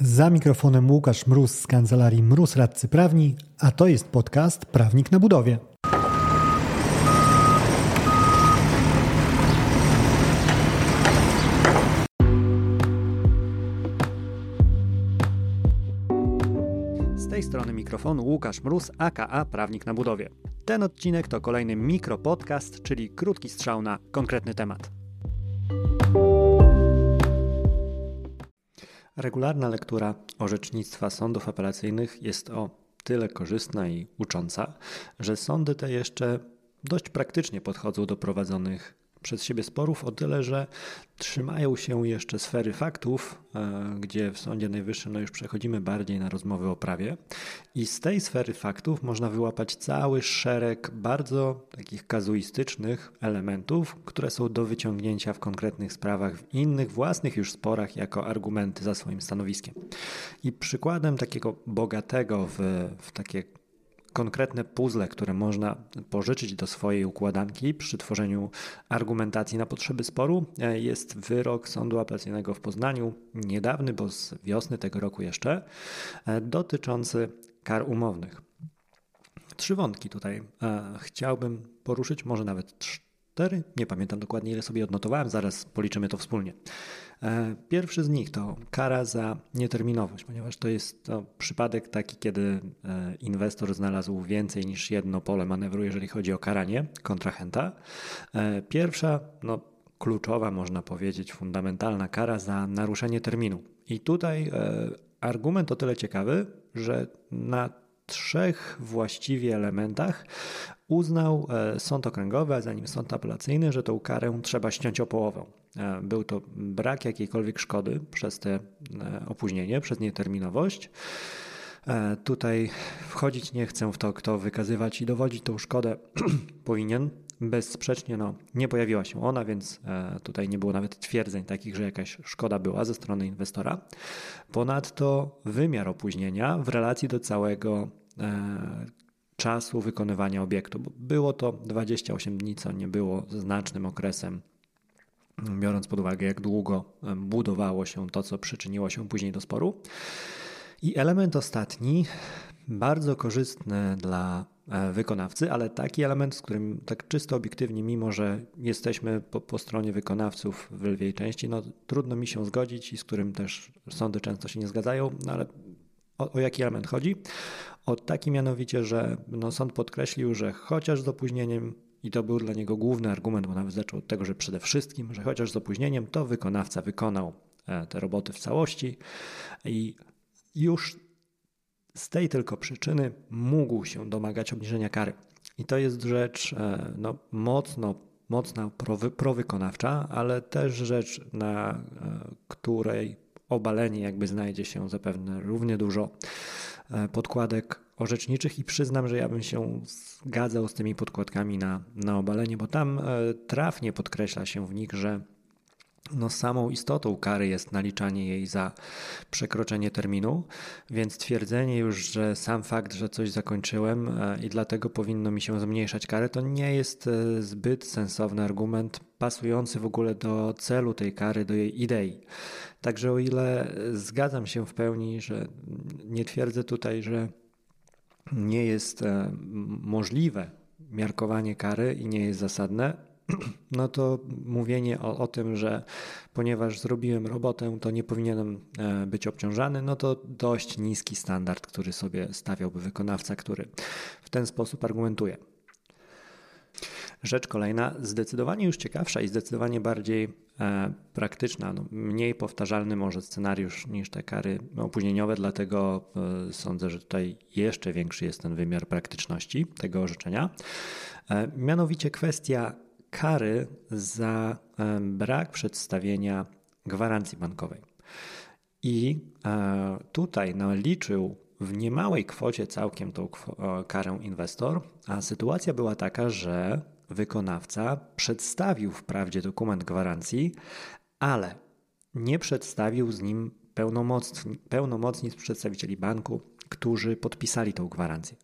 Za mikrofonem Łukasz Mróz z kancelarii Mróz Radcy Prawni, a to jest podcast Prawnik na budowie. Z tej strony mikrofonu Łukasz Mróz, aka Prawnik na budowie. Ten odcinek to kolejny mikropodcast, czyli krótki strzał na konkretny temat. Regularna lektura orzecznictwa sądów apelacyjnych jest o tyle korzystna i ucząca, że sądy te jeszcze dość praktycznie podchodzą do prowadzonych przez siebie sporów o tyle, że trzymają się jeszcze sfery faktów, e, gdzie w Sądzie Najwyższym no już przechodzimy bardziej na rozmowy o prawie. I z tej sfery faktów można wyłapać cały szereg bardzo takich kazuistycznych elementów, które są do wyciągnięcia w konkretnych sprawach, w innych własnych już sporach jako argumenty za swoim stanowiskiem. I przykładem takiego bogatego w, w takie konkretne puzzle, które można pożyczyć do swojej układanki przy tworzeniu argumentacji na potrzeby sporu, e, jest wyrok Sądu Apelacyjnego w Poznaniu, niedawny, bo z wiosny tego roku jeszcze, e, dotyczący kar umownych. Trzy wątki tutaj e, chciałbym poruszyć, może nawet cztery, nie pamiętam dokładnie ile sobie odnotowałem, zaraz policzymy to wspólnie. E, pierwszy z nich to kara za nieterminowość, ponieważ to jest to przypadek taki, kiedy e, inwestor znalazł więcej niż jedno pole manewru, jeżeli chodzi o karanie kontrahenta. E, pierwsza, no, kluczowa, można powiedzieć, fundamentalna kara za naruszenie terminu. I tutaj argument o tyle ciekawy, że na trzech właściwie elementach uznał e, sąd okręgowy, a zanim sąd apelacyjny, że tą karę trzeba ściąć o połowę. E, był to brak jakiejkolwiek szkody przez te e, opóźnienie, przez nieterminowość. Tutaj wchodzić nie chcę w to, kto wykazywać i dowodzić tą szkodę powinien. Bezsprzecznie no, nie pojawiła się ona, więc tutaj nie było nawet twierdzeń takich, że jakaś szkoda była ze strony inwestora. Ponadto wymiar opóźnienia w relacji do całego czasu wykonywania obiektu. Bo było to 28 dni, co nie było znacznym okresem, biorąc pod uwagę, jak długo budowało się to, co przyczyniło się później do sporu. I element ostatni, bardzo korzystny dla e, wykonawcy, ale taki element, z którym tak czysto obiektywnie, mimo że jesteśmy po, po, stronie wykonawców w lwiej części, no trudno mi się zgodzić i z którym też sądy często się nie zgadzają, no ale o, o jaki element chodzi? O taki mianowicie, że no, sąd podkreślił, że chociaż z opóźnieniem, i to był dla niego główny argument, bo nawet zaczął od tego, że przede wszystkim, że chociaż z opóźnieniem, to wykonawca wykonał e, te roboty w całości i już z tej tylko przyczyny mógł się domagać obniżenia kary. I to jest rzecz e, no, mocno, mocno prowykonawcza, ale też rzecz, na e, której obalenie jakby znajdzie się zapewne równie dużo e, podkładek orzeczniczych i przyznam, że ja bym się zgadzał z tymi podkładkami na, na obalenie, bo tam e, trafnie podkreśla się w nich, że no samą istotą kary jest naliczanie jej za przekroczenie terminu, więc twierdzenie już, że sam fakt, że coś zakończyłem e, i dlatego powinno mi się zmniejszać karę, to nie jest e, zbyt sensowny argument, pasujący w ogóle do celu tej kary, do jej idei. Także o ile zgadzam się w pełni, że nie twierdzę tutaj, że nie jest e, możliwe miarkowanie kary i nie jest zasadne, no to mówienie o, o, tym, że ponieważ zrobiłem robotę, to nie powinienem e, być obciążany, no to dość niski standard, który sobie stawiałby wykonawca, który w ten sposób argumentuje. Rzecz kolejna, zdecydowanie już ciekawsza i zdecydowanie bardziej e, praktyczna, no, mniej powtarzalny może scenariusz niż te kary opóźnieniowe, dlatego e, sądzę, że tutaj jeszcze większy jest ten wymiar praktyczności tego orzeczenia. E, mianowicie kwestia kary za brak przedstawienia gwarancji bankowej. I e, tutaj naliczył w niemałej kwocie całkiem tą karę inwestor, a sytuacja była taka, że wykonawca przedstawił wprawdzie dokument gwarancji, ale nie przedstawił z nim pełnomocnic, pełnomocnic przedstawicieli banku, którzy podpisali tą gwarancję.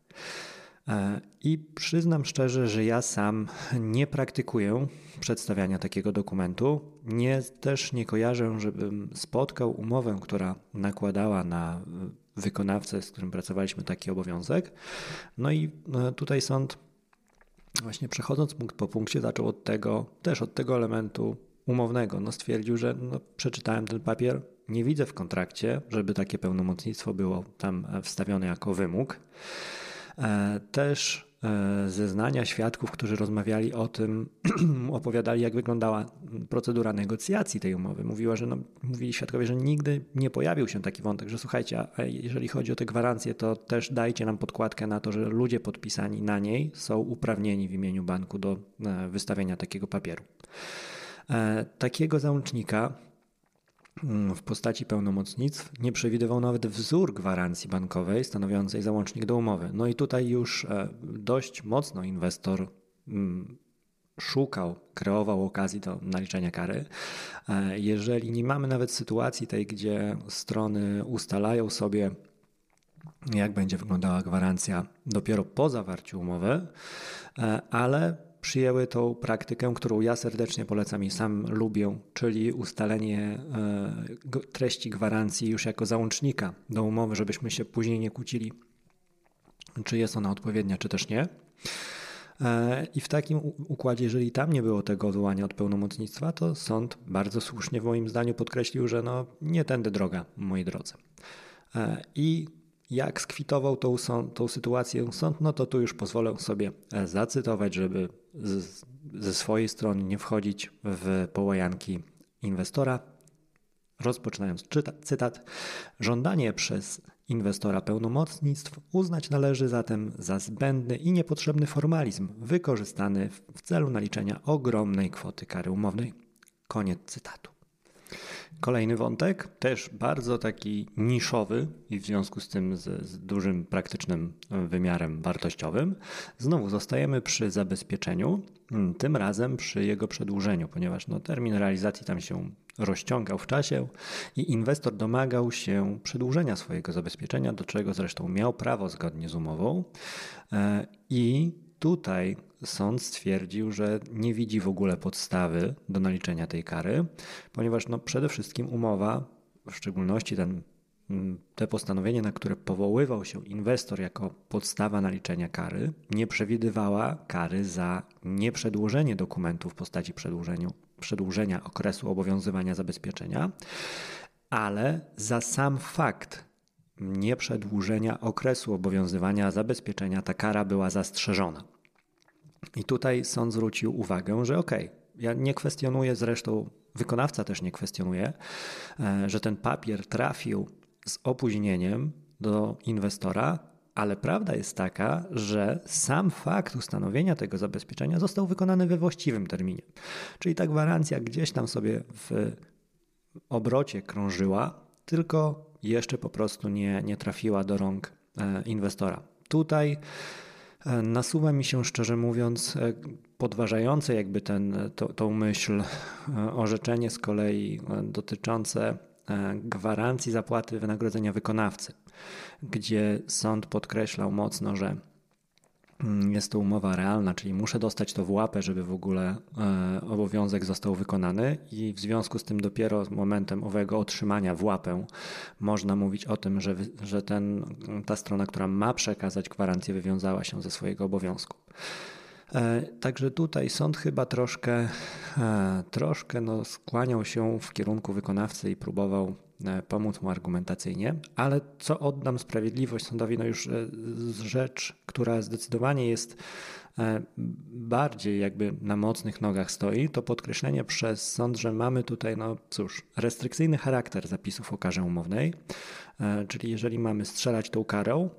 E, I przyznam szczerze, że ja sam nie praktykuję przedstawiania takiego dokumentu. Nie, też nie kojarzę, żebym spotkał umowę, która nakładała na wykonawcę, z którym pracowaliśmy taki obowiązek. No i e, tutaj sąd, właśnie przechodząc punkt po punkcie, zaczął od tego, też od tego elementu umownego. No stwierdził, że no, przeczytałem ten papier, nie widzę w kontrakcie, żeby takie pełnomocnictwo było tam wstawione jako wymóg. E, też e, zeznania świadków, którzy rozmawiali o tym, opowiadali, jak wyglądała procedura negocjacji tej umowy. Mówiła, że no, mówili świadkowie, że nigdy nie pojawił się taki wątek, że słuchajcie, jeżeli chodzi o te gwarancje, to też dajcie nam podkładkę na to, że ludzie podpisani na niej są uprawnieni w imieniu banku do e, wystawienia takiego papieru. Takiego załącznika w postaci pełnomocnictw nie przewidywał nawet wzór gwarancji bankowej stanowiącej załącznik do umowy. No i tutaj już e, dość mocno inwestor mm, szukał, kreował okazji do naliczenia kary. E, jeżeli nie mamy nawet sytuacji tej, gdzie strony ustalają sobie, jak będzie wyglądała gwarancja dopiero po zawarciu umowy, e, ale przyjęły tą praktykę, którą ja serdecznie polecam i sam lubię, czyli ustalenie e, treści gwarancji już jako załącznika do umowy, żebyśmy się później nie kłócili, czy jest ona odpowiednia, czy też nie. E, I w takim układzie, jeżeli tam nie było tego odwołania od pełnomocnictwa, to sąd bardzo słusznie w moim zdaniu podkreślił, że no, nie tędy droga, moi drodzy. E, I jak skwitował tą, tą sytuację sąd, no to tu już pozwolę sobie e, zacytować, żeby z, ze swojej strony nie wchodzić w połajanki inwestora. Rozpoczynając czyta, cytat, żądanie przez inwestora pełnomocnictw uznać należy zatem za zbędny i niepotrzebny formalizm wykorzystany w celu naliczenia ogromnej kwoty kary umownej. Koniec cytatu. Kolejny wątek, też bardzo taki niszowy i w związku z tym z, z, dużym praktycznym wymiarem wartościowym. Znowu zostajemy przy zabezpieczeniu, mm, tym razem przy jego przedłużeniu, ponieważ no, termin realizacji tam się rozciągał w czasie i inwestor domagał się przedłużenia swojego zabezpieczenia, do czego zresztą miał prawo zgodnie z umową. E, I tutaj sąd stwierdził, że nie widzi w ogóle podstawy do naliczenia tej kary, ponieważ no przede wszystkim umowa, w szczególności ten, mm, te postanowienie, na które powoływał się inwestor jako podstawa naliczenia kary, nie przewidywała kary za nieprzedłożenie dokumentu w postaci przedłużenia okresu obowiązywania zabezpieczenia, ale za sam fakt nieprzedłużenia okresu obowiązywania zabezpieczenia ta kara była zastrzeżona. I tutaj sąd zwrócił uwagę, że okej, okay, ja nie kwestionuję, zresztą wykonawca też nie kwestionuje, e, że ten papier trafił z opóźnieniem do inwestora, ale prawda jest taka, że sam fakt ustanowienia tego zabezpieczenia został wykonany we właściwym terminie. Czyli ta gwarancja gdzieś tam sobie w obrocie krążyła, tylko jeszcze po prostu nie, nie trafiła do rąk e, inwestora. Tutaj E, nasuwa mi się szczerze mówiąc e, podważające jakby ten, to, tą myśl orzeczenie z kolei dotyczące gwarancji zapłaty wynagrodzenia wykonawcy, gdzie sąd podkreślał mocno, że jest to umowa realna, czyli muszę dostać to w łapę, żeby w ogóle e, obowiązek został wykonany i w związku z tym dopiero momentem owego otrzymania w łapę można mówić o tym, że, że ten, ta strona, która ma przekazać gwarancję, wywiązała się ze swojego obowiązku. E, także tutaj sąd chyba troszkę, e, troszkę no skłaniał się w kierunku wykonawcy i próbował pomóc mu argumentacyjnie, ale co oddam sprawiedliwość sądowi, no już e, rzecz, która zdecydowanie jest e, bardziej jakby na mocnych nogach stoi, to podkreślenie przez sąd, że mamy tutaj, no cóż, restrykcyjny charakter zapisów o karze umownej, czyli jeżeli mamy strzelać tą karą,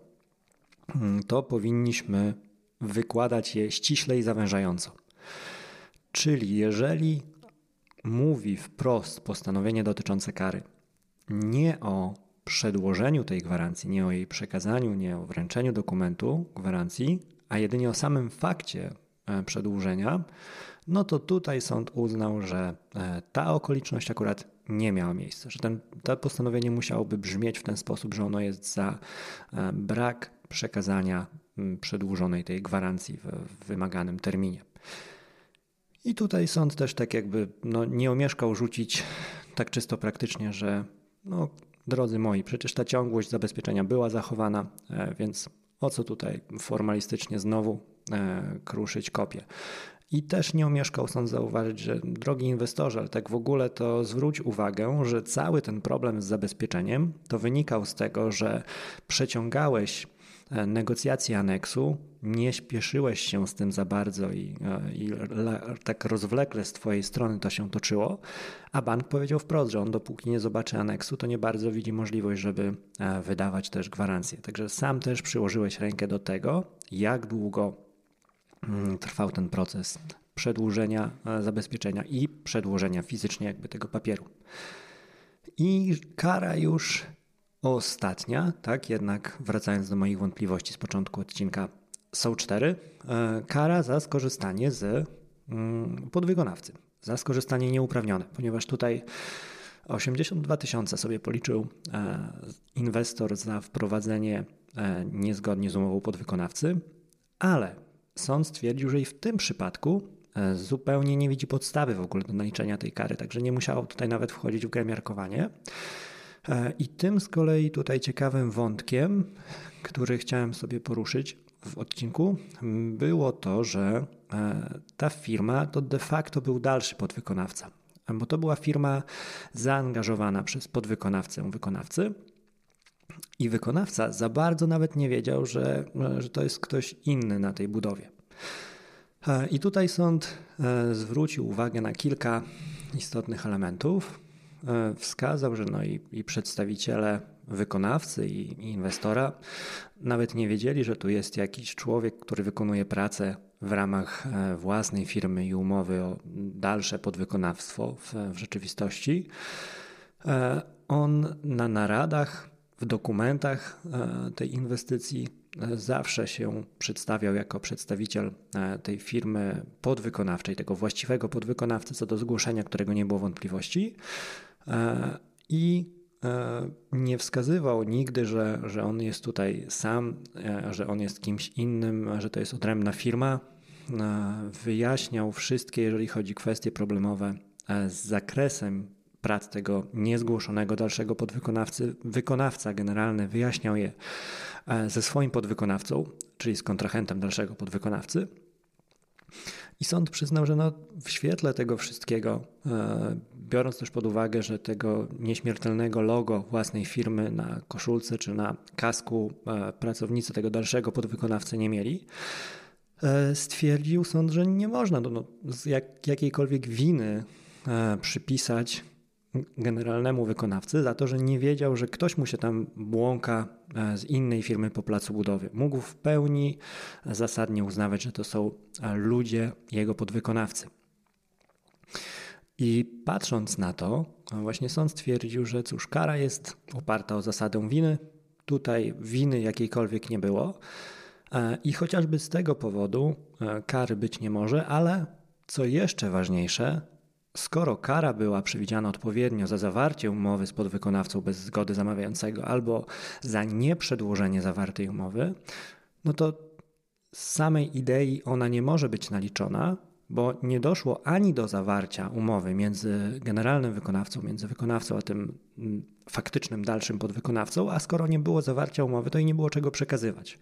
mm, to powinniśmy wykładać je ściśle i zawężająco. Czyli jeżeli mówi wprost postanowienie dotyczące kary, nie o przedłożeniu tej gwarancji, nie o jej przekazaniu, nie o wręczeniu dokumentu gwarancji, a jedynie o samym fakcie e, przedłużenia, no to tutaj sąd uznał, że e, ta okoliczność akurat nie miała miejsca, że ten, to postanowienie musiałoby brzmieć w ten sposób, że ono jest za e, brak przekazania przedłużonej tej gwarancji w wymaganym terminie. I tutaj sąd też tak jakby no, nie omieszkał rzucić tak czysto praktycznie, że no, drodzy moi, przecież ta ciągłość zabezpieczenia była zachowana, e, więc o co tutaj formalistycznie znowu e, kruszyć kopię. I też nie omieszkał sąd zauważyć, że drogi inwestorze, ale tak w ogóle to zwróć uwagę, że cały ten problem z zabezpieczeniem to wynikał z tego, że przeciągałeś negocjacji aneksu, nie śpieszyłeś się z tym za bardzo i, e, i tak rozwlekle z Twojej strony to się toczyło, a bank powiedział wprost, że on dopóki nie zobaczy aneksu, to nie bardzo widzi możliwość, żeby e, wydawać też gwarancję. Także sam też przyłożyłeś rękę do tego, jak długo mm, trwał ten proces przedłużenia zabezpieczenia i przedłożenia fizycznie jakby tego papieru. I kara już Ostatnia, tak, jednak wracając do moich wątpliwości z początku odcinka, są cztery. E, kara za skorzystanie z mm, podwykonawcy, za skorzystanie nieuprawnione, ponieważ tutaj 82 tysiące sobie policzył e, inwestor za wprowadzenie e, niezgodnie z umową podwykonawcy, ale sąd stwierdził, że i w tym przypadku zupełnie nie widzi podstawy w ogóle do naliczenia tej kary, także nie musiało tutaj nawet wchodzić w grę miarkowanie. E, I tym z kolei tutaj ciekawym wątkiem, który chciałem sobie poruszyć w odcinku, było to, że e, ta firma to de facto był dalszy podwykonawca, bo to była firma zaangażowana przez podwykonawcę wykonawcy. I wykonawca za bardzo nawet nie wiedział, że, że to jest ktoś inny na tej budowie. E, I tutaj sąd zwrócił uwagę na kilka istotnych elementów, E, wskazał, że no i, i przedstawiciele wykonawcy i, i inwestora nawet nie wiedzieli, że tu jest jakiś człowiek, który wykonuje pracę w ramach e, własnej firmy i umowy o dalsze podwykonawstwo w, w rzeczywistości. E, on na naradach, w dokumentach tej inwestycji zawsze się przedstawiał jako przedstawiciel tej firmy podwykonawczej, tego właściwego podwykonawcy, co do zgłoszenia, którego nie było wątpliwości. E, I e, nie wskazywał nigdy, że, że on jest tutaj sam, e, że on jest kimś innym, że to jest odrębna firma. Wyjaśniał wszystkie, jeżeli chodzi o kwestie problemowe z zakresem prac tego niezgłoszonego dalszego podwykonawcy. Wykonawca generalny wyjaśniał je ze swoim podwykonawcą, czyli z kontrahentem dalszego podwykonawcy. I sąd przyznał, że no w świetle tego wszystkiego, e, biorąc też pod uwagę, że tego nieśmiertelnego logo własnej firmy na koszulce czy na kasku e, pracownicy tego dalszego podwykonawcy nie mieli, e, stwierdził sąd, że nie można no, z jak, jakiejkolwiek winy przypisać generalnemu wykonawcy za to, że nie wiedział, że ktoś mu się tam błąka e, z innej firmy po placu budowy. Mógł w pełni zasadnie uznawać, że to są e, ludzie jego podwykonawcy. I patrząc na to, e, właśnie sąd stwierdził, że cóż, kara jest oparta o zasadę winy. Tutaj winy jakiejkolwiek nie było. I chociażby z tego powodu kary być nie może, ale co jeszcze ważniejsze, Skoro kara była przewidziana odpowiednio za zawarcie umowy z podwykonawcą bez zgody zamawiającego albo za nieprzedłożenie zawartej umowy, no to z samej idei ona nie może być naliczona, bo nie doszło ani do zawarcia umowy między generalnym wykonawcą, między wykonawcą a tym mm, faktycznym dalszym podwykonawcą, a skoro nie było zawarcia umowy, to i nie było czego przekazywać.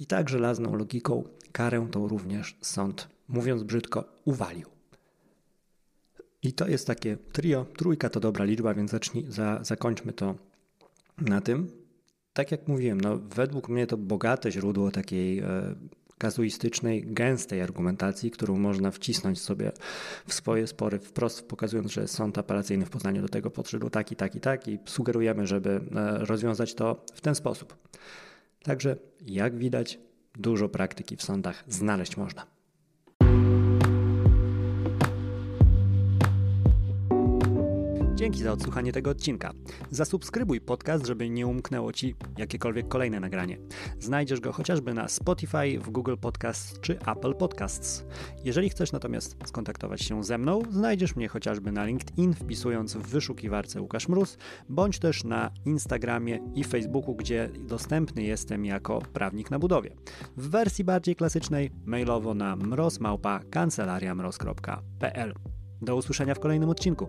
I tak żelazną logiką karę tą również sąd, mówiąc brzydko, uwalił. I to jest takie trio. Trójka to dobra liczba, więc zacznij, za, zakończmy to na tym. Tak jak mówiłem, no, według mnie to bogate źródło takiej e, kazuistycznej, gęstej argumentacji, którą można wcisnąć sobie w swoje spory, wprost pokazując, że sąd apelacyjny w Poznaniu do tego podszedł tak i tak i tak i sugerujemy, żeby e, rozwiązać to w ten sposób. Także, jak widać, dużo praktyki w sądach znaleźć można. Dzięki za odsłuchanie tego odcinka. Zasubskrybuj podcast, żeby nie umknęło Ci jakiekolwiek kolejne nagranie. Znajdziesz go chociażby na Spotify, w Google Podcasts czy Apple Podcasts. Jeżeli chcesz natomiast skontaktować się ze mną, znajdziesz mnie chociażby na LinkedIn, wpisując w wyszukiwarce Łukasz Mróz, bądź też na Instagramie i Facebooku, gdzie dostępny jestem jako prawnik na budowie. W wersji bardziej klasycznej mailowo na mrozmałpa kancelariamroz.pl. Do usłyszenia w kolejnym odcinku.